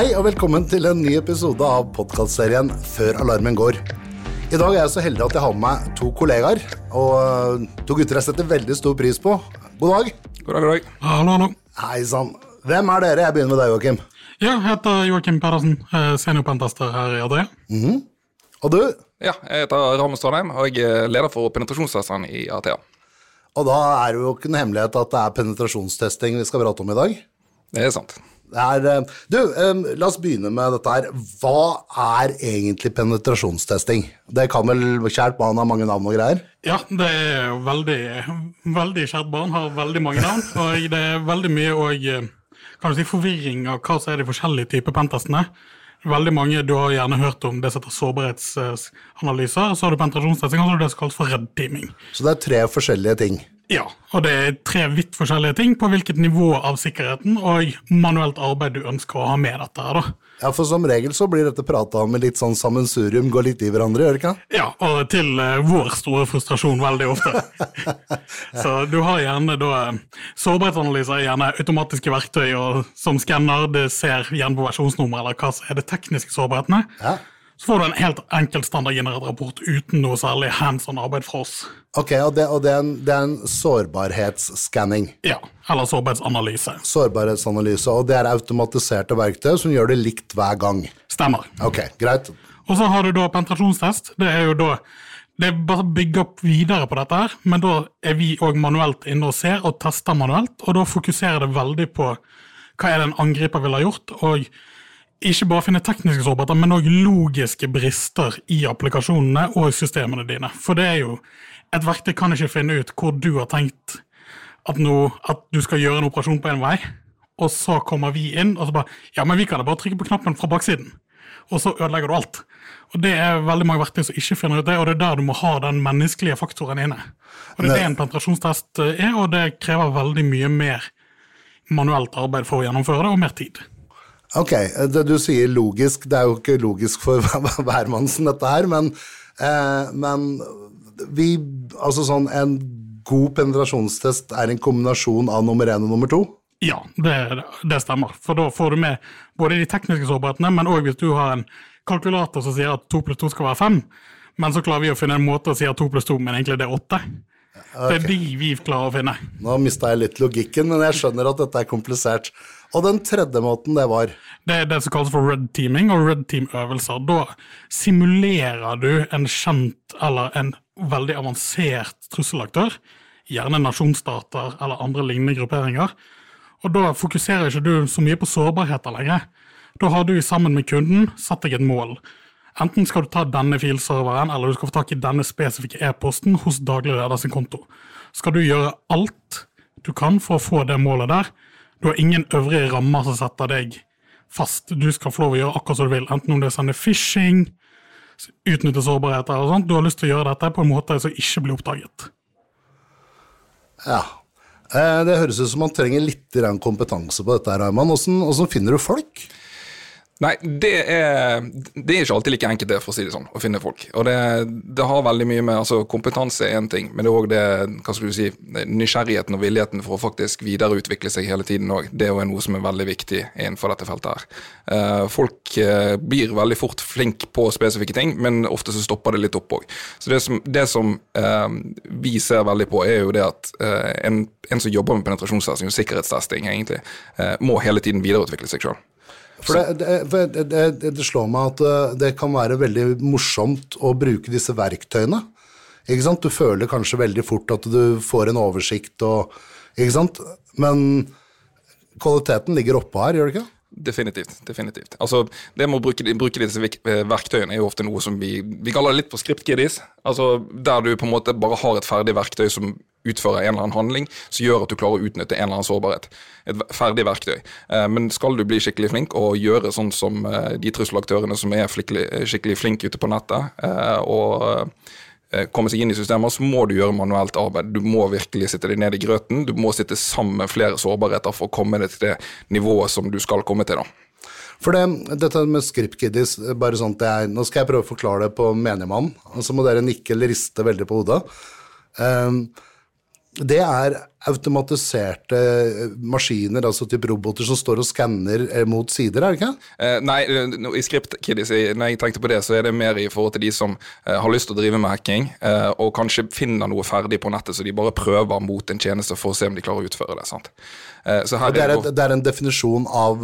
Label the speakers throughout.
Speaker 1: Hei og velkommen til en ny episode av podkastserien Før alarmen går. I dag er jeg så heldig at jeg har med meg to kollegaer, og øh, to gutter jeg setter veldig stor pris på. God dag.
Speaker 2: God dag, god dag.
Speaker 3: Hallo, hallo.
Speaker 1: Hei sann. Hvem er dere? Jeg begynner med deg, Joakim.
Speaker 3: Ja, jeg heter Joakim Pedersen, eh, seniorpentester her i Adria.
Speaker 1: Og du?
Speaker 2: Ja, jeg heter Ramon Strandheim, og jeg er leder for penetrasjonstestene i Athea.
Speaker 1: Og da er det jo ikke noe hemmelighet at det er penetrasjonstesting vi skal prate om i dag.
Speaker 2: Det er sant.
Speaker 1: Er, øh, du, um, la oss begynne med dette her. Hva er egentlig penetrasjonstesting? Det kan vel kjært barn ha mange navn og greier?
Speaker 3: Ja, det er jo veldig, veldig kjært barn, har veldig mange navn, og det er veldig mye og, eh, kan du si, forvirring av hva som er de forskjellige typer pentestene. Veldig mange, Du har gjerne hørt om det som heter sårbarhetsanalyser, så har du penetrasjonstesting, og så har du det som kalles for red teaming.
Speaker 1: Så det er tre forskjellige ting.
Speaker 3: Ja, og det er tre vidt forskjellige ting på hvilket nivå av sikkerheten og manuelt arbeid du ønsker å ha med dette her, da.
Speaker 1: Ja, for som regel så blir dette prata om med litt sånn sammensurium, går litt i hverandre, gjør det ikke?
Speaker 3: Ja, og til eh, vår store frustrasjon veldig ofte. så du har gjerne da eh, Sårbarhetsanalyser er gjerne automatiske verktøy og, som skanner. Det ser gjerne på versjonsnummer eller hva som er de tekniske sårbarhetene.
Speaker 1: Ja.
Speaker 3: Så får du en helt enkel standardgenerert rapport uten noe særlig hands on arbeid fra oss.
Speaker 1: Ok, og det, og det, er, en, det er en sårbarhetsskanning.
Speaker 3: Ja, eller sårbarhetsanalyse.
Speaker 1: Sårbarhetsanalyse, og det er automatiserte verktøy som gjør det likt hver gang.
Speaker 3: Stemmer.
Speaker 1: Ok, greit.
Speaker 3: Og så har du da penetrasjonstest. Det er jo da det er bare å bygge opp videre på dette, her, men da er vi òg manuelt inne og ser og tester manuelt, og da fokuserer det veldig på hva er det en angriper ville ha gjort, og ikke bare finne tekniske sårbarheter, men òg logiske brister i applikasjonene og systemene dine. For det er jo Et verktøy kan ikke finne ut hvor du har tenkt at, no, at du skal gjøre en operasjon på en vei, og så kommer vi inn og så bare Ja, men vi kan da bare trykke på knappen fra baksiden og så ødelegger du alt. Og Det er veldig mange verktøy som ikke finner ut det, og det er der du må ha den menneskelige faktoren inne. Og Det er det en penetrasjonstest er, og det krever veldig mye mer manuelt arbeid for å gjennomføre det, og mer tid.
Speaker 1: Ok, det du sier logisk, det er jo ikke logisk for hvermannsen dette her, men, eh, men vi Altså sånn en god penetrasjonstest er en kombinasjon av nummer én og nummer to?
Speaker 3: Ja, det, det stemmer. For da får du med både de tekniske sårbarhetene, men òg hvis du har en kalkulator som sier at to pluss to skal være fem, men så klarer vi å finne en måte å si at to pluss to, men egentlig det er åtte. Det er de vi klarer å finne.
Speaker 1: Nå mista jeg litt logikken, men jeg skjønner at dette er komplisert. Og den tredje måten, det var
Speaker 3: Det er det som kalles for red teaming og red team-øvelser. Da simulerer du en kjent eller en veldig avansert trusselaktør, gjerne nasjonsstater eller andre lignende grupperinger. Og da fokuserer ikke du så mye på sårbarheter lenger. Da har du sammen med kunden satt deg et mål. Enten skal du ta denne filserveren, eller du skal få tak i denne spesifikke e-posten hos daglig leder sin konto. Skal du gjøre alt du kan for å få det målet der, du har ingen øvrige rammer som setter deg fast. Du skal få lov å gjøre akkurat som du vil, enten om det er sende phishing, utnytte sårbarheter og sånt. Du har lyst til å gjøre dette på en måte som ikke blir oppdaget.
Speaker 1: Ja. Eh, Det høres ut som man trenger litt kompetanse på dette, Raymond. Hvordan finner du folk?
Speaker 2: Nei, det er, det er ikke alltid like enkelt det, for å si det sånn, å finne folk. Og det, det har veldig mye med altså Kompetanse er én ting, men det er òg det hva skal du si, nysgjerrigheten og villigheten for å faktisk videreutvikle seg hele tiden òg. Det er noe som er veldig viktig innenfor dette feltet her. Eh, folk eh, blir veldig fort flink på spesifikke ting, men ofte så stopper det litt opp òg. Så det som, det som eh, vi ser veldig på, er jo det at en, en som jobber med penetrasjonstesting og sikkerhetstesting, egentlig, må hele tiden videreutvikle seg sjøl.
Speaker 1: For det, det, det, det slår meg at eh, det kan være veldig morsomt å bruke disse verktøyene. Ikke sant? Du føler kanskje veldig fort at du får en oversikt og Ikke sant? Men kvaliteten ligger oppå her, gjør det ikke?
Speaker 2: Definitivt. definitivt. Altså, Det med å bruke, bruke disse eh, verktøyene er jo ofte noe som vi Vi kaller det litt på script-kiddies. Altså, der du på en måte bare har et ferdig verktøy som utfører en eller annen handling som gjør at du klarer å utnytte en eller annen sårbarhet. Et ferdig verktøy. Eh, men skal du bli skikkelig flink og gjøre sånn som eh, de trusselaktørene som er skikkelig flinke ute på nettet, og komme seg inn i systemer, så må du gjøre manuelt arbeid. Du må virkelig sitte deg ned i grøten. Du må sitte sammen med flere sårbarheter for å komme deg til det nivået som du skal komme til. da.
Speaker 1: For det, dette med script kiddies, bare sånn at jeg, nå skal jeg prøve å forklare det på menigmann, og så må dere nikke eller riste veldig på hodet. Um, det er automatiserte eh, maskiner, altså type roboter som står og skanner eh, mot sider, er det ikke?
Speaker 2: Eh, nei, eh, i Script Kiddies, når jeg tenkte på det, så er det mer i forhold til de som eh, har lyst til å drive med hacking, eh, og kanskje finner noe ferdig på nettet, så de bare prøver mot en tjeneste for å se om de klarer å utføre det. sant?
Speaker 1: Det er,
Speaker 2: det
Speaker 1: et, det er en definisjon av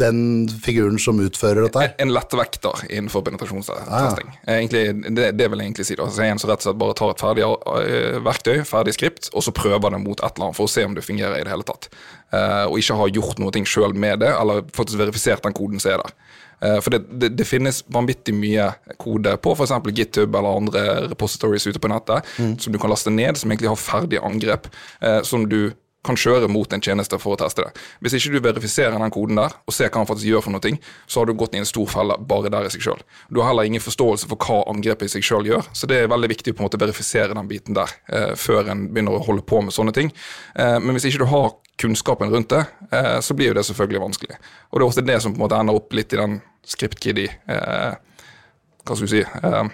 Speaker 1: den figuren som utfører dette her.
Speaker 2: en lettvekter innenfor penetrasjonstesting. Eh, Egentlig, det, det vil jeg egentlig si. da. Så En som rett og slett bare tar et ferdig verktøy, ferdig skript, og så prøver det mot et eller annet for å se om det fungerer i det hele tatt. Eh, og ikke har gjort noe sjøl med det, eller faktisk verifisert den koden som er der. Eh, For det, det, det finnes vanvittig mye kode på f.eks. GitHub eller andre repositories ute på nettet som du kan laste ned, som egentlig har ferdige angrep, eh, som du kan kjøre mot en tjeneste for å teste det. Hvis ikke du verifiserer den koden der, og ser hva han faktisk gjør for noe, så har du gått i en stor felle bare der i seg sjøl. Du har heller ingen forståelse for hva angrepet i seg sjøl gjør, så det er veldig viktig å på en måte verifisere den biten der eh, før en begynner å holde på med sånne ting. Eh, men hvis ikke du har kunnskapen rundt det, eh, så blir jo det selvfølgelig vanskelig. Og det er ofte det som på en måte ender opp litt i den script-kiddy eh, Hva skal du si eh,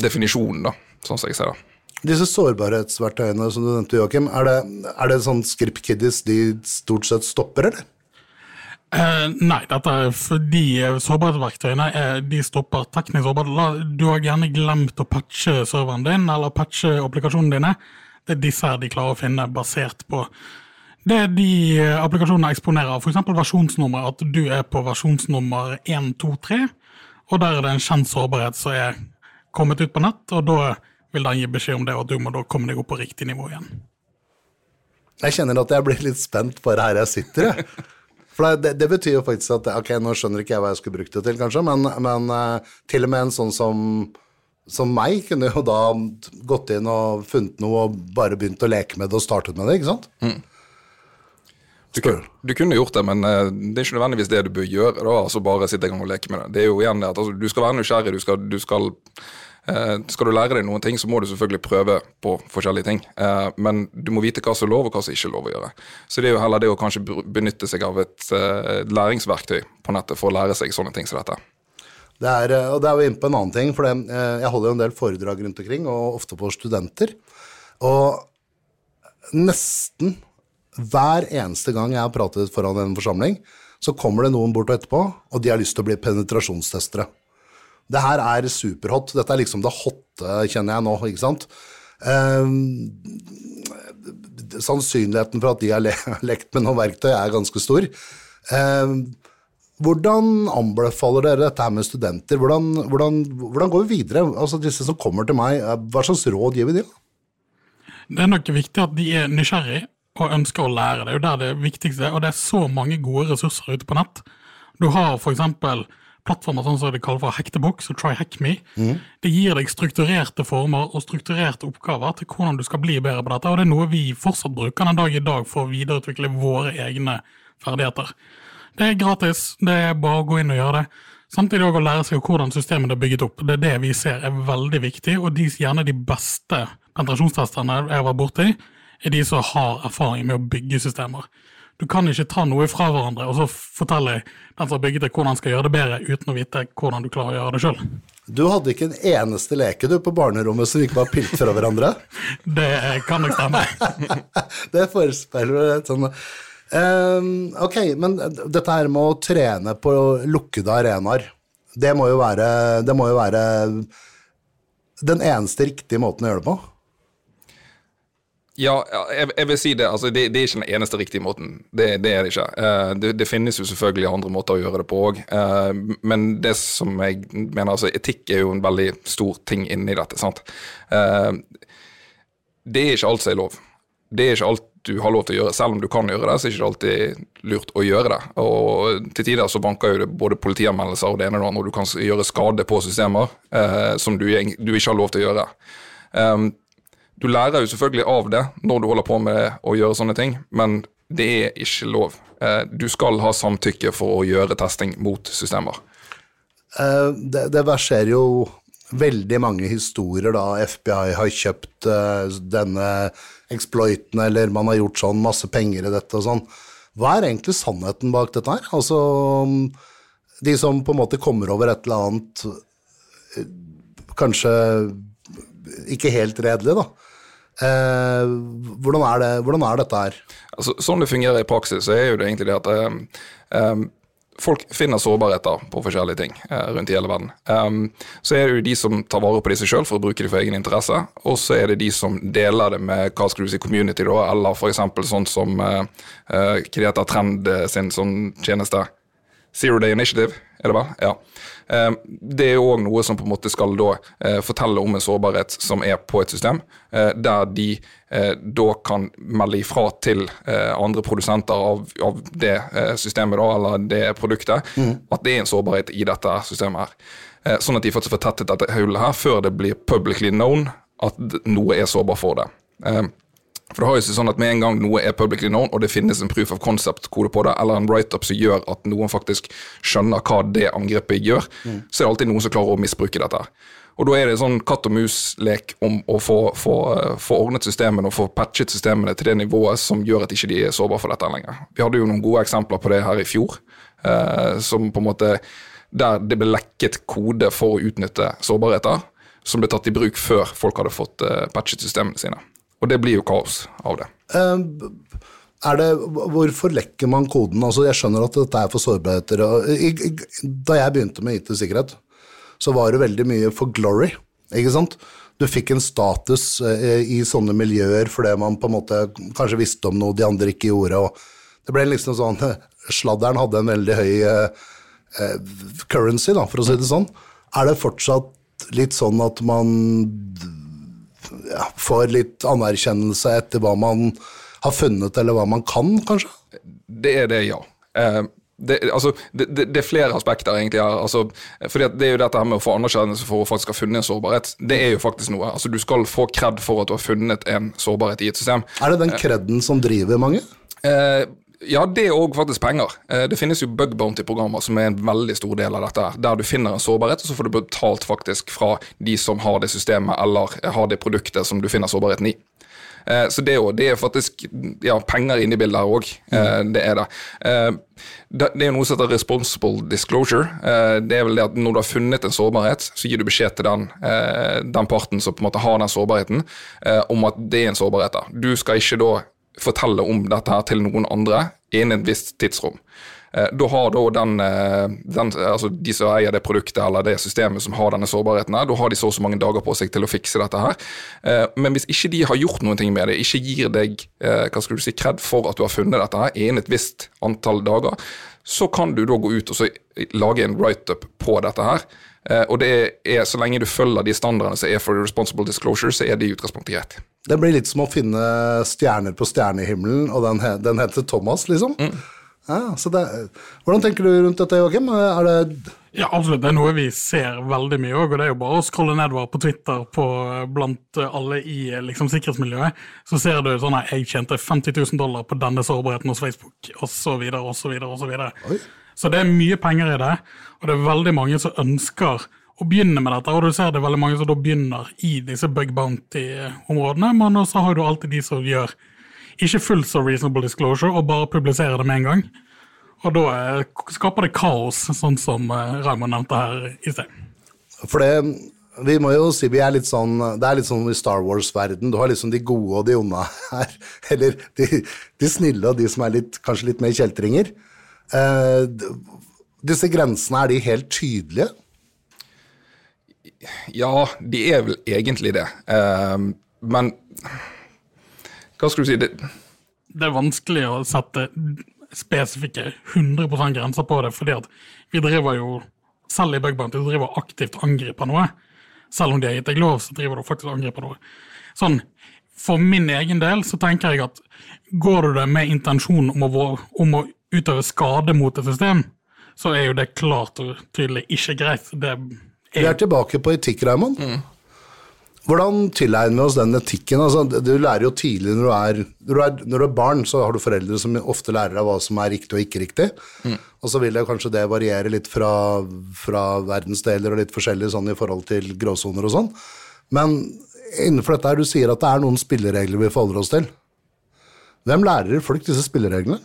Speaker 2: definisjonen, da, sånn som jeg ser det.
Speaker 1: Disse sårbarhetsverktøyene som du nevnte, Joakim, er det, er det sånn Script Kiddies de stort sett stopper, eller?
Speaker 3: Eh, nei, dette er fordi sårbarhetsverktøyene er, de stopper teknisk sårbarhet. Du har gjerne glemt å patche serveren din eller patche applikasjonene dine. Det er disse her de klarer å finne basert på det de eh, applikasjonene eksponerer. F.eks. versjonsnummer, at du er på versjonsnummer 123, og der er det en kjent sårbarhet som er kommet ut på nett, og da vil den gi beskjed om det, og du må da komme deg opp på riktig nivå igjen.
Speaker 1: Jeg kjenner at jeg blir litt spent bare her jeg sitter, jeg. For det, det, det betyr jo faktisk at Ok, nå skjønner ikke jeg hva jeg skulle brukt det til, kanskje, men, men eh, til og med en sånn som, som meg kunne jo da gått inn og funnet noe og bare begynt å leke med det og startet med det, ikke sant?
Speaker 2: Du, du kunne gjort det, men eh, det er ikke nødvendigvis det du bør gjøre. da, altså Bare sitte i gang og leke med det. Det er jo igjen det at altså, Du skal være nysgjerrig. Du skal, du skal, skal du lære deg noen ting, så må du selvfølgelig prøve på forskjellige ting. Eh, men du må vite hva som er lov, og hva som ikke er lov å gjøre. Så det er jo heller det å kanskje benytte seg av et eh, læringsverktøy på nettet for å lære seg sånne ting som dette.
Speaker 1: Det er, eh, og det er jo inne på en annen ting, for det, eh, jeg holder jo en del foredrag rundt omkring, og ofte for studenter. Og nesten hver eneste gang jeg har pratet foran en forsamling, så kommer det noen bort og etterpå, og de har lyst til å bli penetrasjonstestere. Det her er superhot. Dette er liksom det hotte, kjenner jeg nå, ikke sant? Eh, sannsynligheten for at de har le lekt med noe verktøy, er ganske stor. Eh, hvordan anbefaler dere dette her med studenter? Hvordan, hvordan, hvordan går vi videre? Altså Disse som kommer til meg, eh, hva slags råd gir vi dem?
Speaker 3: Det er nok viktig at de er nysgjerrige og ønsker å lære. Det er jo der det viktigste, og det er så mange gode ressurser ute på nett. Du har for eksempel plattformer sånn som de kaller for Hackthebox og Try Hack Me. Det gir deg strukturerte former og strukturerte oppgaver til hvordan du skal bli bedre på dette, og det er noe vi fortsatt bruker den dag i dag for å videreutvikle våre egne ferdigheter. Det er gratis, det er bare å gå inn og gjøre det. Samtidig også å lære seg hvordan systemet er bygget opp. Det er det vi ser er veldig viktig, og de, gjerne de beste penetrasjonstesterne jeg har vært borti, er de som har erfaring med å bygge systemer. Du kan ikke ta noe fra hverandre og så fortelle den som har bygget det, hvordan han skal gjøre det bedre, uten å vite hvordan du klarer å gjøre det sjøl.
Speaker 1: Du hadde ikke en eneste leke du på barnerommet som ikke var pilt fra hverandre?
Speaker 3: Det kan nok stemme.
Speaker 1: det forespeiler et sånn um, Ok, men dette her med å trene på lukkede arenaer, det må jo være, det må jo være den eneste riktige måten å gjøre det på?
Speaker 2: Ja, jeg, jeg vil si det. altså Det, det er ikke den eneste riktige måten. Det, det er det ikke. Uh, det, det finnes jo selvfølgelig andre måter å gjøre det på òg. men det som jeg mener, altså etikk er jo en veldig stor ting inni dette. sant? Uh, det er ikke alt som er lov. Det er ikke alt du har lov til å gjøre. Selv om du kan gjøre det, så er det ikke alltid lurt å gjøre det. Og til tider så banker jo det både politianmeldelser og det ene og det andre, og du kan gjøre skade på systemer eh, som du, du ikke har lov til å gjøre. Um, du lærer jo selvfølgelig av det når du holder på med å gjøre sånne ting, men det er ikke lov. Eh, Du skal ha samtykke for å gjøre testing mot systemer.
Speaker 1: Eh, det, det verserer jo veldig mange historier da FBI har kjøpt eh, denne exploiten, eller man har gjort sånn, masse penger i dette og sånn. Hva er egentlig sannheten bak dette her? Altså, de som på en måte kommer over et eller annet kanskje ikke helt redelig, da. Eh, hvordan, er det, hvordan er dette her?
Speaker 2: Altså, sånn det fungerer i praksis, så er jo det egentlig det at eh, um, folk finner sårbarheter på forskjellige ting eh, rundt i hele verden. Um, så er det jo de som tar vare på disse sjøl for å bruke dem for egen interesse, og så er det de som deler det med hva skal du si, community, da, eller f.eks. sånn som uh, det heter, Trend sin sånn tjeneste. Zero Day Initiative, er det vel? Ja. Ehm, det er jo òg noe som på en måte skal da eh, fortelle om en sårbarhet som er på et system, eh, der de eh, da kan melde ifra til andre produsenter av, av det systemet da, eller det produktet, mm. at det er en sårbarhet i dette systemet her. Sånn at de faktisk får tettet dette hullet her før det blir publicly known at noe er sårbar for det. For det har jo seg sånn at Med en gang noe er publicly known, og det finnes en proof of concept-kode på det, eller en write-up som gjør at noen faktisk skjønner hva det angrepet gjør, mm. så er det alltid noen som klarer å misbruke dette. Og Da er det sånn katt og mus-lek om å få, få, få, ordnet systemene og få patchet systemene til det nivået som gjør at ikke de er sårbare for dette lenger. Vi hadde jo noen gode eksempler på det her i fjor, eh, som på en måte der det ble lekket kode for å utnytte sårbarheter, som ble tatt i bruk før folk hadde fått eh, patchet systemene sine. Og det blir jo kaos av det.
Speaker 1: Er det, hvorfor lekker man koden? Altså, jeg skjønner at dette er for sårbarheter. Da jeg begynte med IT-sikkerhet, så var det veldig mye for glory. ikke sant? Du fikk en status eh, i sånne miljøer fordi man på en måte kanskje visste om noe de andre ikke gjorde. og Det ble liksom sånn Sladderen hadde en veldig høy eh, eh, currency, da, for å si det sånn. Er det fortsatt litt sånn at man ja, får litt anerkjennelse etter hva man har funnet, eller hva man kan, kanskje?
Speaker 2: Det er det, ja. Eh, det, altså, det, det, det, er flere aspekter, egentlig. her. Altså, fordi Det er jo dette her med å få anerkjennelse for å faktisk ha funnet en sårbarhet. Det er jo faktisk noe. Altså, Du skal få kred for at du har funnet en sårbarhet i et system.
Speaker 1: Er det den kreden som driver mange?
Speaker 2: Eh, ja, det er òg faktisk penger. Eh, det finnes jo bug bounty-programmer som er en veldig stor del av dette. Der du finner en sårbarhet, og så får du betalt faktisk fra de som har det systemet eller har det produktet som du finner sårbarheten i. Eh, så det jo, det er faktisk ja, penger inne i bildet her òg. Mm. det er det. Det er noe som heter responsible disclosure. Det er vel det at Når du har funnet en sårbarhet, så gir du beskjed til den, den parten som på en måte har den sårbarheten, om at det er en sårbarhet. der. Du skal ikke da fortelle om dette her til noen andre innen et visst tidsrom. Eh, da har da den, eh, den, altså De som eier det produktet eller det systemet som har denne sårbarheten, her, da har de så og så mange dager på seg til å fikse dette. her. Eh, men hvis ikke de har gjort noen ting med det, ikke gir deg hva skal du si, kred for at du har funnet dette her innen et visst antall dager, så kan du da gå ut og lage en write-up på dette her. Og det er, så lenge du følger de standardene som er for responsible disclosure, så er det i utgangspunktet greit.
Speaker 1: Det blir litt som å finne stjerner på stjernehimmelen, og den, den heter Thomas, liksom. Mm. Ja, det, hvordan tenker du rundt dette, Joakim? Er det
Speaker 3: ja, absolutt. Det er noe vi ser veldig mye òg. Og det er jo bare å scrolle nedover på Twitter på, blant alle i liksom, sikkerhetsmiljøet. Så ser du sånn at jeg tjente 50 000 dollar på denne sårbarheten hos Facebook, osv., osv., osv. Så det er mye penger i det, og det er veldig mange som ønsker å begynne med dette, og du ser det veldig mange som da begynner i disse bug bounty-områdene, men så har du alltid de som gjør ikke fullt så reasonable disclosure og bare publiserer det med en gang. Og da eh, skaper det kaos, sånn som eh, Raymond nevnte her i sted.
Speaker 1: For det, vi må jo si vi er litt sånn Det er litt sånn i Star Wars-verden. Du har liksom de gode og de onde her. Eller de, de snille og de som er litt, kanskje litt mer kjeltringer. Eh, disse grensene, er de helt tydelige?
Speaker 2: Ja, de er vel egentlig det. Uh, men hva skal du si? Det,
Speaker 3: det er vanskelig å sette spesifikke 100% grenser på det, fordi at vi driver jo, selv i Bugbounty, driver aktivt angriper noe. Selv om de har gitt deg lov, så driver du faktisk og angriper noe. Sånn, For min egen del så tenker jeg at går du det med intensjon om om å utøve skade mot et system, så er jo det klart og tydelig ikke greit. Det
Speaker 1: vi er tilbake på etikk, Raymond. Hvordan tilegner vi oss den etikken? Altså, du lærer jo tidlig når du, er, når, du er, når du, er, barn, så har du foreldre som ofte lærer deg hva som er riktig og ikke riktig. Mm. Og så vil det kanskje det variere litt fra, fra verdensdeler og litt forskjellig sånn i forhold til gråsoner og sånn. Men innenfor dette her, du sier at det er noen spilleregler vi forholder oss til. Hvem lærer folk disse spillereglene?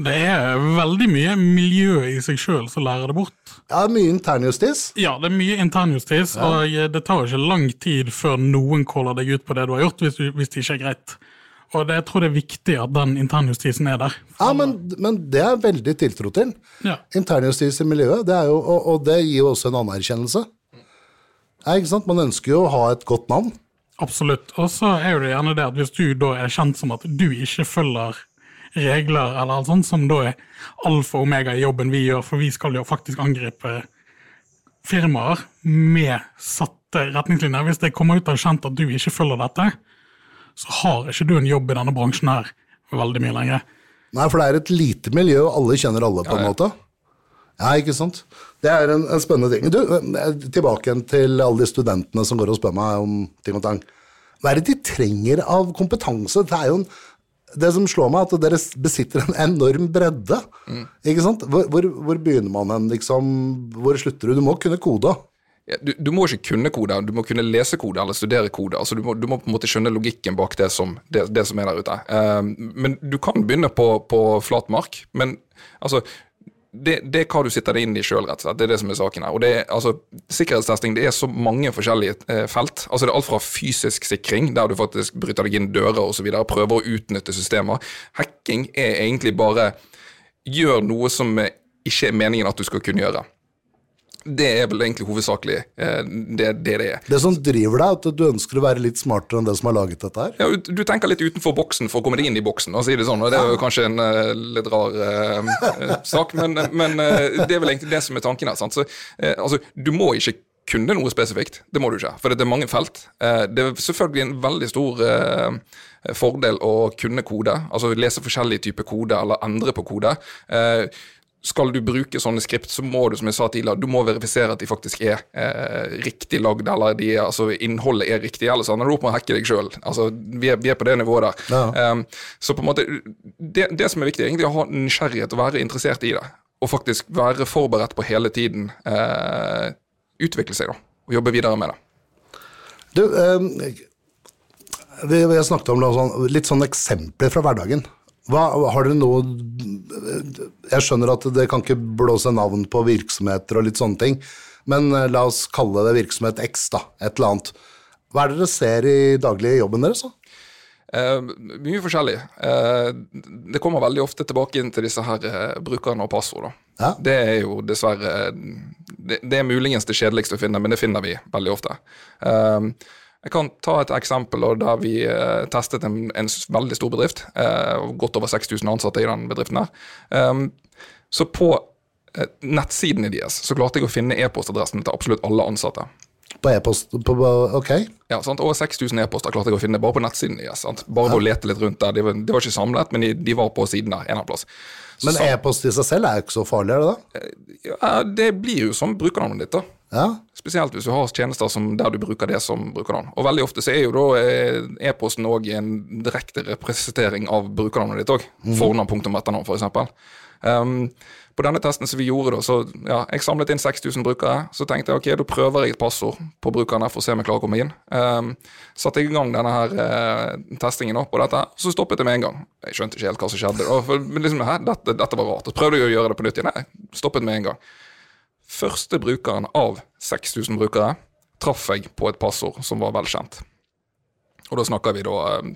Speaker 3: Det er veldig mye miljø i seg sjøl som lærer det bort.
Speaker 1: Ja, mye internjustis.
Speaker 3: Ja, det er mye internjustis, og det tar ikke lang tid før noen caller deg ut på det du har gjort, hvis, du, hvis det ikke er greit. Og det, jeg tror det er viktig at den internjustisen er der.
Speaker 1: Ja, men, men det er veldig tiltro til.
Speaker 3: Ja.
Speaker 1: Internjustis i miljøet, det jo, og, og det gir jo også en anerkjennelse. Ja, ikke sant? Man ønsker jo å ha et godt navn.
Speaker 3: Absolutt. Og så er jo det gjerne det at hvis du da er kjent som at du ikke følger regler, eller alt sånt, som da er alfa og omega i jobben vi gjør, for vi skal jo faktisk angripe firmaer med satte retningslinjer. Hvis det kommer ut av kjent at du ikke følger dette, så har ikke du en jobb i denne bransjen her veldig mye lenger.
Speaker 1: Nei, for det er et lite miljø, og alle kjenner alle, på en måte. Ja, ikke sant. Det er en, en spennende ting. Du, tilbake igjen til alle de studentene som går og spør meg om ting og tang. Hva er det de trenger av kompetanse? Det er jo en det som slår meg, er at dere besitter en enorm bredde. Ikke sant? Hvor, hvor, hvor begynner man hen, liksom? Hvor slutter du? Du må kunne kode.
Speaker 2: Ja, du, du må ikke kunne kode, du må kunne lese kode eller studere kode. altså Du må, du må på en måte skjønne logikken bak det som, det, det som er der ute. Uh, men du kan begynne på, på flat mark. Men altså, det, det er hva du sitter deg inn i sjøl, rett og slett. Det er det som er saken her. Og det altså, Sikkerhetstesting det er så mange forskjellige eh, felt. Altså Det er alt fra fysisk sikring, der du faktisk bryter deg inn dører osv., prøver å utnytte systemer. Hacking er egentlig bare gjør noe som eh, ikke er meningen at du skal kunne gjøre. Det er vel egentlig hovedsakelig eh, det, det det er.
Speaker 1: Det som driver deg, at du ønsker å være litt smartere enn det som har laget dette her.
Speaker 2: Ja, du- tenker litt utenfor boksen for å komme deg inn i boksen. og si Det sånn, og det er jo kanskje en eh, litt rar eh, sak, men, men det er vel egentlig det som er tanken her. Så, uh, altså, du må ikke kunne noe spesifikt, det må du ikke, for det er mange felt. Det er selvfølgelig en veldig stor fordel å kunne kode, altså lese forskjellige typer kode eller endre på kode. Skal du bruke sånne skript, så må du som jeg sa tidligere, du må verifisere at de faktisk er eh, riktig lagd, eller de er, altså, innholdet er riktig. Ellers ender du opp med å hacke deg sjøl. Altså, vi, er- vi er på det nivået der.
Speaker 1: Ja.
Speaker 2: Um, så på en måte, det, det som er viktig, er egentlig å ha nysgjerrighet og være interessert i det. Og faktisk være forberedt på hele tiden eh, utvikle seg da, og jobbe videre med det.
Speaker 1: Du, um, vi, vi har snakket om noe sånn, litt sånne eksempler fra hverdagen. Hva, har dere noe Jeg skjønner at det kan ikke blåse navn på virksomheter og litt sånne ting, men eh, la oss kalle det virksomhet X, da. Et eller annet. Hva er det dere ser i daglig jobben deres, da?
Speaker 2: Eh, mye forskjellig. Eh, det kommer veldig ofte tilbake inn til disse her eh, brukerne og passord.
Speaker 1: Ja.
Speaker 2: Det er jo dessverre det, det er muligens det kjedeligste å finne, men det finner vi veldig ofte. Eh, jeg kan ta et eksempel der vi eh, testet en, en veldig stor bedrift. eh, godt over 6000 ansatte i den bedriften. her. Eh, så på eh, nettsidene deres så klarte jeg å finne e-postadressen til absolutt alle ansatte.
Speaker 1: På e-post Ok.
Speaker 2: Ja, sant? Over 6000 e-poster klarte jeg å finne bare på nettsiden deres. sant? Bare ja. å lete litt rundt der. De var, de var ikke samlet, men de, de var på siden der en eller annen plass.
Speaker 1: Men e-post i seg selv er jo ikke så farlig, er det da?
Speaker 2: ja, det blir jo som brukernavnet ditt, da.
Speaker 1: Ja.
Speaker 2: Spesielt hvis du har tjenester som, der du bruker det som brukernavn. Og veldig ofte så er jo da eh, e-posten òg en direkte representering av brukernavnet ditt òg. Fornavn, punktum, etternavn, eksempel. Um, på denne testen som vi gjorde, da, så ja, jeg samlet inn 6000 brukere. Så tenkte jeg ok, da prøver jeg et passord på brukerne for å se om jeg klarer å komme inn. Um, satte jeg i gang denne her uh, testingen opp, og dette, så stoppet det med en gang. Jeg skjønte ikke helt hva som skjedde. Da, for, men liksom, hæ, dette, dette var rart. Så prøvde jeg å gjøre det på nytt igjen. Nei, stoppet med en gang. Første brukeren av 6000 brukere traff jeg på et passord som var velkjent. Og da snakker vi da eh,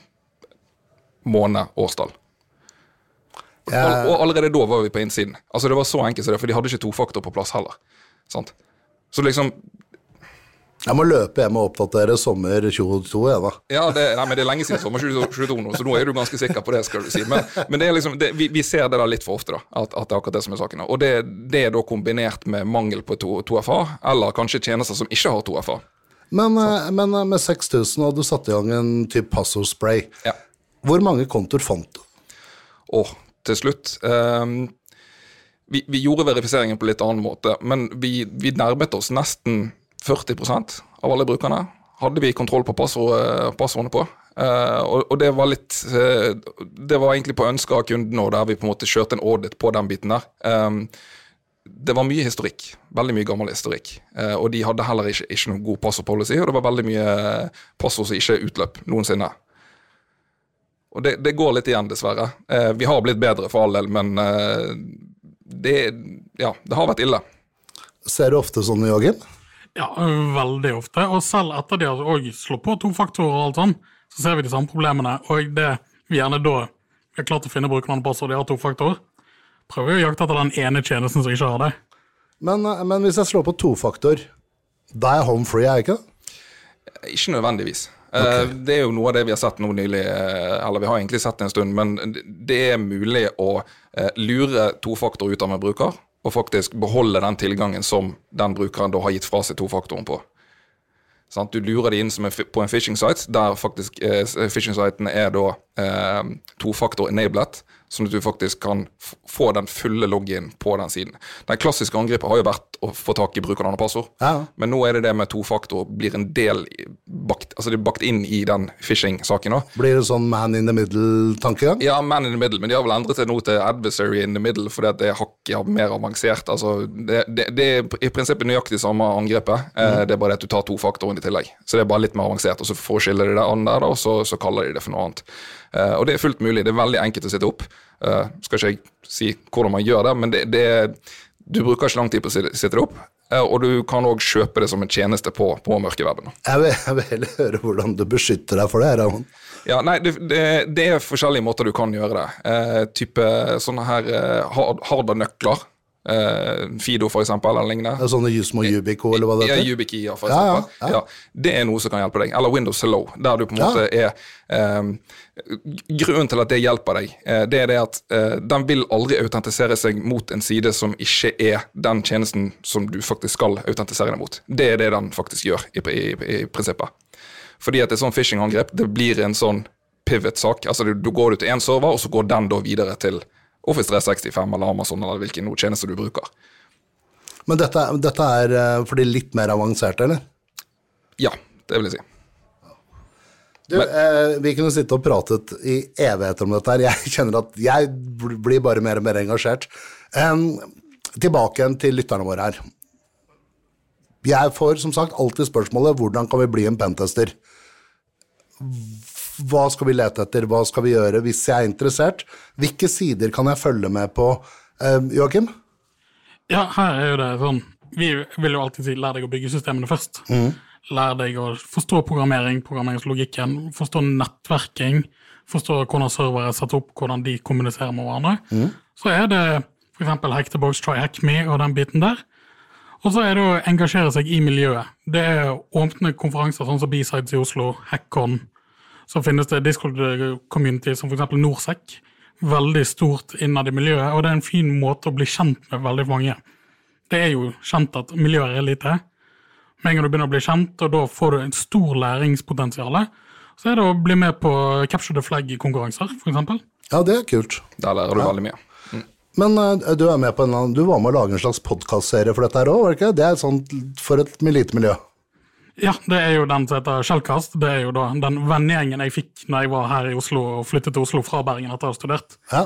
Speaker 2: måned, årstall. All, og allerede da var vi på innsiden. Altså Det var så enkelt som det, for de hadde ikke tofaktor på plass heller. Sant? Så liksom
Speaker 1: Jeg må løpe hjem og oppdatere sommer 2022, jeg, da.
Speaker 2: Ja, det, nei, men det er lenge siden sommer 2022 nå, så nå er du ganske sikker på det. skal du si. Men, men det er liksom, det, vi, vi ser det der litt for ofte, da, at, at det er akkurat det som er saken. Og det, det er da kombinert med mangel på 2FA, eller kanskje tjenester som ikke har 2FA.
Speaker 1: Men, eh, men eh, med 6000 og du satte i gang en type passordspray,
Speaker 2: Ja.
Speaker 1: hvor mange kontoer fant du?
Speaker 2: Å, til slutt um, vi, vi gjorde verifiseringen på litt annen måte, men vi, vi nærmet oss nesten 40% av alle brukerne. Hadde vi kontroll på passordene på. Eh, og, det var litt eh, Det var egentlig på ønske av kunden, og der vi på en måte kjørte en audit på den biten der. Ehm, det var mye historikk. Veldig mye gammel historikk. Eh, og de hadde heller ikke, ikke noen god passordpolicy, og det var veldig mye passord som ikke utløp noensinne. Og det, det går litt igjen, dessverre. Eh, vi har blitt bedre for all del, men eh, det, ja, det har vært ille.
Speaker 1: Ser du ofte sånn, Joakim?
Speaker 3: Ja, veldig ofte. Og selv etter de har slått på to faktorer, og alt sånn, så ser vi de samme problemene. Og det vi gjerne da vi har klart å finne brukernavnepassord de har to faktorer, prøver vi å jakte etter den ene tjenesten som ikke har det.
Speaker 1: Men, eh, men hvis jeg slår på tofaktor, da er jeg home free, er jeg ikke det?
Speaker 2: Ikke nødvendigvis. Okay. Det er jo noe av det vi har sett nå nylig, eh, eller vi har egentlig sett det en stund, men det er mulig å lure lure tofaktor ut av en bruker, og faktisk beholde den tilgangen som den brukeren da har gitt fra seg tofaktoren på. Sånn, Du lurer de inn en, på en phishing site, der faktisk eh, phishing-sitene er da eh, tofaktor enabled, sånn at du faktisk kan få den fulle login på den siden. Den klassiske angrepet har jo vært å få tak i brukernavn og passord,
Speaker 1: Ja.
Speaker 2: men nå er det det med tofaktor blir en del bakt, altså det er bakt inn i den phishing-saken.
Speaker 1: Blir det sånn man in the middle-tankegang?
Speaker 2: Ja, man in the middle, men de har vel endret det nå til adversary in the middle, fordi at det er hakket mer avansert. Altså, det, det, det er i prinsippet nøyaktig samme angrepet, mm. det er bare det at du tar tofaktoren i tillegg. Så det er bare litt mer avansert, og så for å skille det der an der, da, så, så kaller de det for noe annet. Eh, og det er fullt mulig, det er veldig enkelt å sitte opp. Eh, skal ikke jeg si hvordan man gjør det, men det, det du bruker ikke lang tid på å sitte det opp, eh, og du kan òg kjøpe det som en tjeneste på, på mørkeverdenen.
Speaker 1: Jeg vil, jeg vil heller høre hvordan du beskytter deg for det. Ramon.
Speaker 2: Ja, nei, det, det, det er forskjellige måter du kan gjøre det. Eh, type sånne her eh, hard, hardware-nøkler. Eh, Fido, for eksempel, eller lignende.
Speaker 1: Sånne små Yubico, eller hva det heter?
Speaker 2: Ja, for
Speaker 1: Ja, ja,
Speaker 2: eksempel.
Speaker 1: ja.
Speaker 2: Ja, det er noe som kan hjelpe deg. Eller Windows Hello, der du på en måte er um, Grunnen til at det hjelper deg, uh, det er det at uh, den vil aldri autentisere seg mot en side som ikke er den tjenesten som du faktisk skal autentisere deg mot. Det er det den faktisk gjør, i, i, i prinsippet. Fordi at et sånn phishing-angrep det blir en sånn pivot-sak. Altså du, du går ut til én server, og så går den da videre til Office 365 eller Amazon eller hvilken tjeneste du bruker.
Speaker 1: Men dette, dette er eh, for de litt mer avanserte, eller?
Speaker 2: Ja, det vil jeg si.
Speaker 1: Du, eh, vi kunne sitte og pratet i evigheter om dette her. Jeg kjenner at jeg blir bare mer og mer engasjert. Um, tilbake igjen til lytterne våre her. Jeg får som sagt alltid spørsmålet hvordan kan vi bli en pentester? Hva skal vi lete etter, hva skal vi gjøre hvis jeg er interessert? Hvilke sider kan jeg følge med på? eh, Joakim?
Speaker 3: Ja, her er jo det sånn Vi vil jo alltid si lær deg å bygge systemene først. Lær deg å forstå programmering, programmeringslogikken, forstå nettverking, forstå hvordan servere er satt opp, hvordan de kommuniserer med hverandre. Så er det f.eks. Hack the Box, Try Hack Me og den biten der. Og så er det å engasjere seg i miljøet. Det er åpne konferanser sånn som B-Sides i Oslo, Hackon. Så finnes det Discord-community som f.eks. Norsec. Veldig stort innad i miljøet, og det er en fin måte å bli kjent med veldig mange. Det er jo kjent at miljøet er lite. Med en gang du begynner å bli kjent, og da får du en stor læringspotensial, så er det å bli med på Capture the Flag-konkurranser, f.eks.
Speaker 1: Ja, det er kult.
Speaker 2: Da lærer du veldig mye.
Speaker 1: Men eh, du er med på en du var med å lage en slags podkastserie for dette her òg, var det ikke? Det er sånn for et lite miljø.
Speaker 3: Ja, det er jo den som heter Shellcast. Det er jo da den vennegjengen jeg fikk når jeg var her i Oslo og flyttet til Oslo fra Bergen etter å ha studert.
Speaker 1: Ja.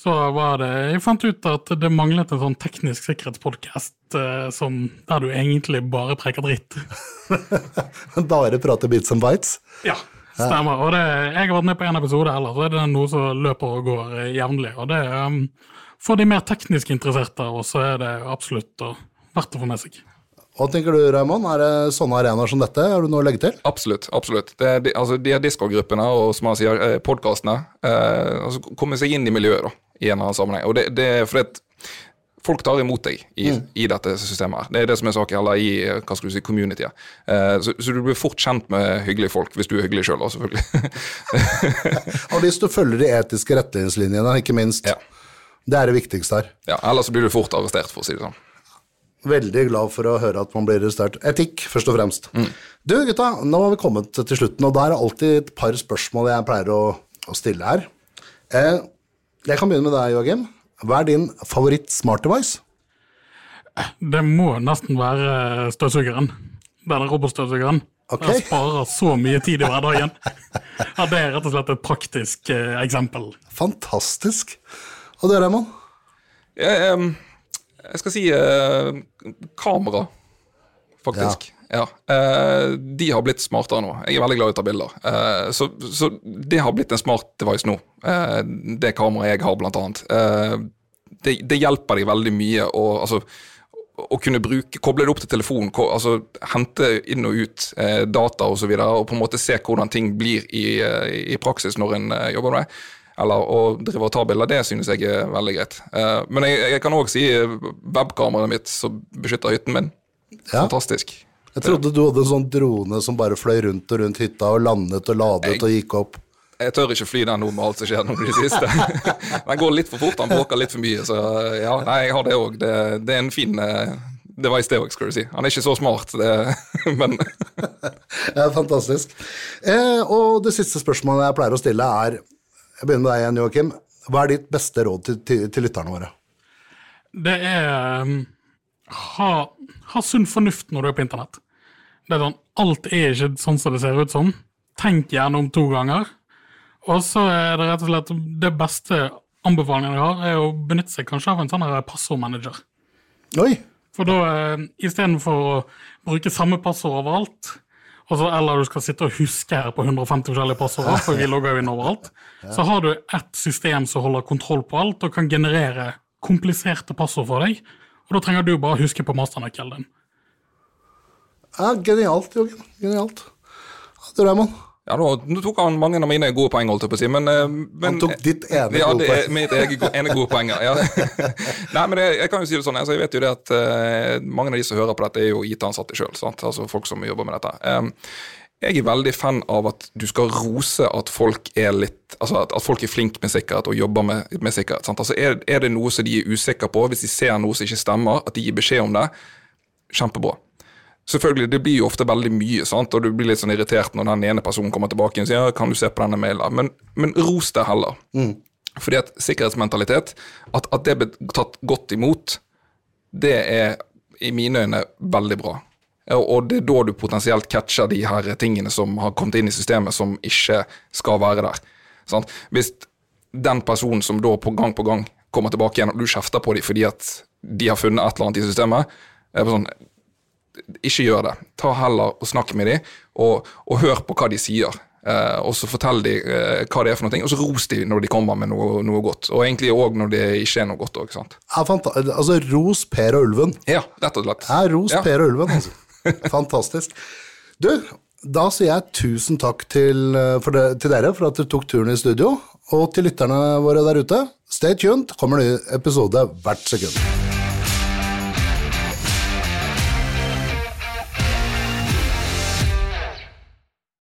Speaker 3: Så var det Jeg fant ut at det manglet en sånn teknisk sikkerhetspodkast eh, som der du egentlig bare preker dritt.
Speaker 1: Bare prate bits and bites.
Speaker 3: Ja, stemmer. Og det, jeg har vært med på en episode, heller, så er det noe som løper og går jevnlig. Og det um, For de mer teknisk interesserte av oss, så er det absolutt verdt å få med seg.
Speaker 1: Hva tenker du, Raymond? Er det sånne arenaer som dette? Har du noe å legge til?
Speaker 2: Absolutt. absolutt. Det er, altså, de er diskogruppene og som han sier, eh, podkastene. Eh, altså, komme seg inn i miljøet da, i en eller annen sammenheng. Og det, det er fordi at folk tar imot deg i, i dette systemet. her. Det er det som er saken, eller i eh, hva skal du si, communityet. Eh, så, så du blir fort kjent med hyggelige folk, hvis du er hyggelig sjøl, selvfølgelig.
Speaker 1: Og hvis du følger de etiske retningslinjene, ikke minst.
Speaker 2: Ja.
Speaker 1: Det er det viktigste her.
Speaker 2: ja, Ellers blir du fort arrestert, for å si det sånn.
Speaker 1: Veldig glad for å høre at man blir arrestert. Etikk, først og fremst. Du gutta, nå har vi kommet til slutten, og da er det alltid et par spørsmål jeg pleier å, å stille her. Eh, jeg kan begynne med deg, Joakim. Hva er din favoritt smart device?
Speaker 3: Det må nesten være støvsugeren. Denne robotstøvsugeren.
Speaker 1: Okay.
Speaker 3: Jeg sparer så mye tid i hverdagen. Ja, det er rett og slett et praktisk eh, eksempel.
Speaker 1: Fantastisk. Og du, Raymond?
Speaker 2: Jeg, em, jeg skal si eh, kamera, faktisk. Ja. Eh, de har blitt smartere nå. Jeg er veldig glad i å ta bilder. Eh, så, så, det har blitt en smart device nå. Eh, det kameraet jeg har, blant annet. Eh, det, det, hjelper de veldig mye å altså, å kunne bruke, koble det opp til telefonen, altså hente inn og ut eh, data osv., og, så videre, og på en måte se hvordan ting blir i, i praksis når en jobber med det. Eller å drive og ta bilder, det synes jeg er veldig greit. Uh, men jeg, jeg kan òg si eh, webkameraet mitt som beskytter hytten min. Ja. Fantastisk.
Speaker 1: Jeg trodde du hadde en sånn drone som bare fløy rundt og rundt hytta og landet og ladet jeg, og gikk opp.
Speaker 2: Jeg tør ikke fly den nå med alt som skjer nå i det siste. den går litt for fort, den bråker litt for mye. Så ja, nei, jeg har det òg. Det, det, er en fin device, det òg, skal du si. Han er ikke så smart, det, men
Speaker 1: Ja, fantastisk. Eh, og det siste spørsmålet jeg pleier å stille, er Jeg begynner med deg igjen, Joakim. Hva er ditt beste råd til, til, til lytterne våre?
Speaker 3: Det er um, ha, ha sunn fornuft når du er på internett. Er sånn, Alt er ikke sånn som det ser ut som. Tenk gjerne om to ganger. Og så er det rett og slett det beste anbefalingen jeg har, er å benytte seg kanskje av en sånn passordmanager.
Speaker 1: Oi.
Speaker 3: For da, eh, istedenfor å bruke samme passord overalt, så, eller du skal sitte og huske her på 150 forskjellige passord, for vi logger jo inn overalt, så har du ett system som holder kontroll på alt og kan generere kompliserte passord for deg. Og da trenger du bare huske på masternøkkelen din.
Speaker 1: Ja, genialt, Jørgen. Genialt. Du, Raymond?
Speaker 2: Ja, nå, tok han mange av mine gode poeng, holdt jeg på å si. Men, eh, men,
Speaker 1: han tok ditt ene
Speaker 2: ja,
Speaker 1: gode
Speaker 2: poeng. Ja, mitt ene, ene gode poeng. Ja. Nei, men det, jeg kan jo si det sånn, altså, jeg vet jo det at uh, mange av de som hører på dette, er jo IT-ansatte sjøl. Altså folk som jobber med dette. Um, jeg er veldig fan av at du skal rose at folk er litt altså at, at folk er flinke med sikkerhet og jobber med, med sikkerhet. Sant? Altså er, er, det noe som de er usikre på, hvis de ser noe som ikke stemmer, at de gir beskjed om det, kjempebra. Selvfølgelig, Det blir jo ofte veldig mye, sant? og du blir litt sånn irritert når den ene personen kommer tilbake og sier ja, kan du se på denne mailen, men, men ros det heller. Mm. Fordi at sikkerhetsmentalitet, at, at det blir tatt godt imot, det er i mine øyne veldig bra. Og det er da du potensielt catcher de her tingene som har kommet inn i systemet som ikke skal være der. Sant? Hvis den personen som da på gang på gang kommer tilbake igjen, og du kjefter på dem fordi at de har funnet et eller annet i systemet, er sånn, ikke gjør det. Ta heller og Snakk med dem, og, og hør på hva de sier. Eh, og så fortell de eh, hva det er for noe, og så ros de når de kommer med noe, noe godt. Og egentlig òg når det ikke er noe godt. Også,
Speaker 1: altså ros Per og Ulven.
Speaker 2: Ja, rett og slett.
Speaker 1: Ja, ros ja. Per og Ulven, altså. Fantastisk. Du, da sier jeg tusen takk til, eh, det, til dere for at dere tok turen i studio. Og til lytterne våre der ute, stay tuned, kommer ny episode hvert sekund.